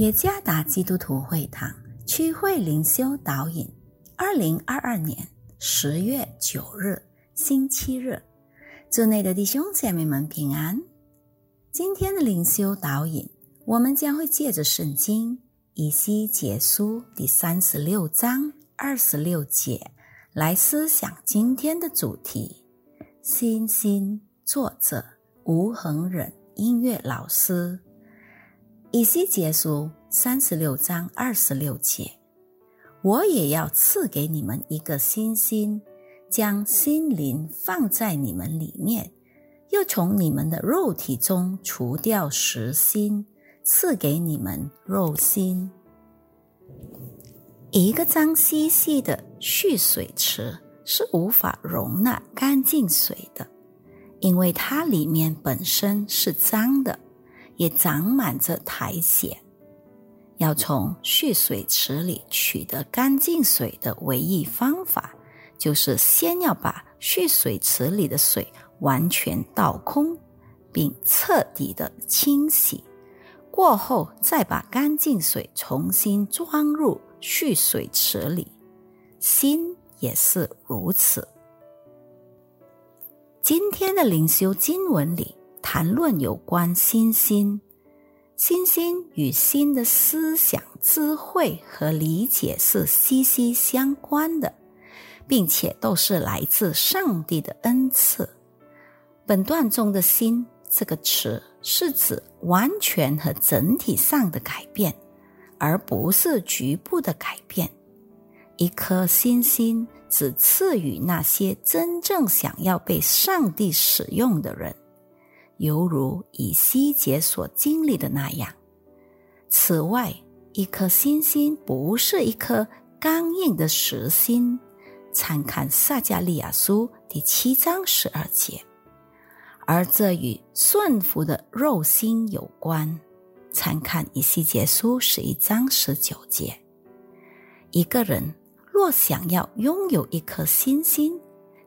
耶加达基督徒会堂区会灵修导引，二零二二年十月九日星期日，祝内的弟兄姐妹们平安。今天的灵修导引，我们将会借着圣经以西结书第三十六章二十六节来思想今天的主题：星星。作者吴恒忍，音乐老师。以西结书三十六章二十六节，我也要赐给你们一个新心，将心灵放在你们里面，又从你们的肉体中除掉实心，赐给你们肉心。一个脏兮兮的蓄水池是无法容纳干净水的，因为它里面本身是脏的。也长满着苔藓。要从蓄水池里取得干净水的唯一方法，就是先要把蓄水池里的水完全倒空，并彻底的清洗，过后再把干净水重新装入蓄水池里。心也是如此。今天的灵修经文里。谈论有关心心，心心与心的思想、智慧和理解是息息相关的，并且都是来自上帝的恩赐。本段中的“心”这个词是指完全和整体上的改变，而不是局部的改变。一颗心心只赐予那些真正想要被上帝使用的人。犹如以西结所经历的那样。此外，一颗星星不是一颗刚硬的实心，参看撒加利亚书第七章十二节；而这与顺服的肉心有关，参看以西结书十一章十九节。一个人若想要拥有一颗心心，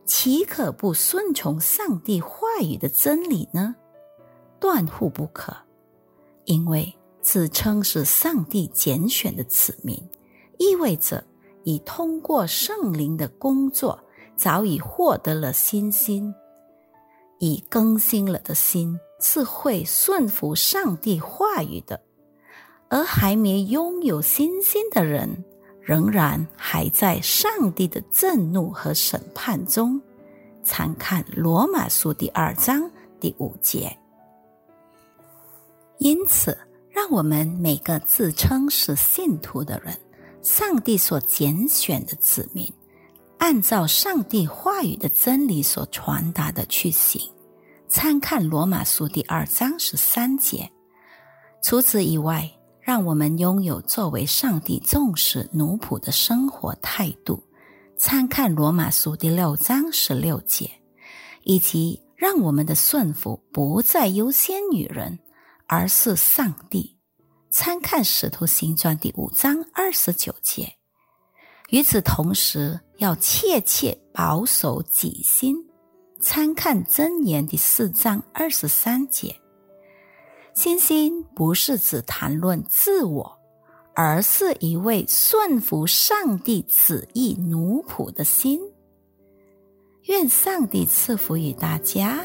岂可不顺从上帝话语的真理呢？断乎不可，因为自称是上帝拣选的子民，意味着已通过圣灵的工作，早已获得了新心，已更新了的心是会顺服上帝话语的；而还没拥有新心的人，仍然还在上帝的震怒和审判中。参看罗马书第二章第五节。因此，让我们每个自称是信徒的人，上帝所拣选的子民，按照上帝话语的真理所传达的去行。参看罗马书第二章十三节。除此以外，让我们拥有作为上帝重视奴仆的生活态度。参看罗马书第六章十六节，以及让我们的顺服不再优先于人。而是上帝。参看《使徒行传》第五章二十九节。与此同时，要切切保守己心。参看《箴言》第四章二十三节。心心不是指谈论自我，而是一位顺服上帝旨意奴仆的心。愿上帝赐福于大家。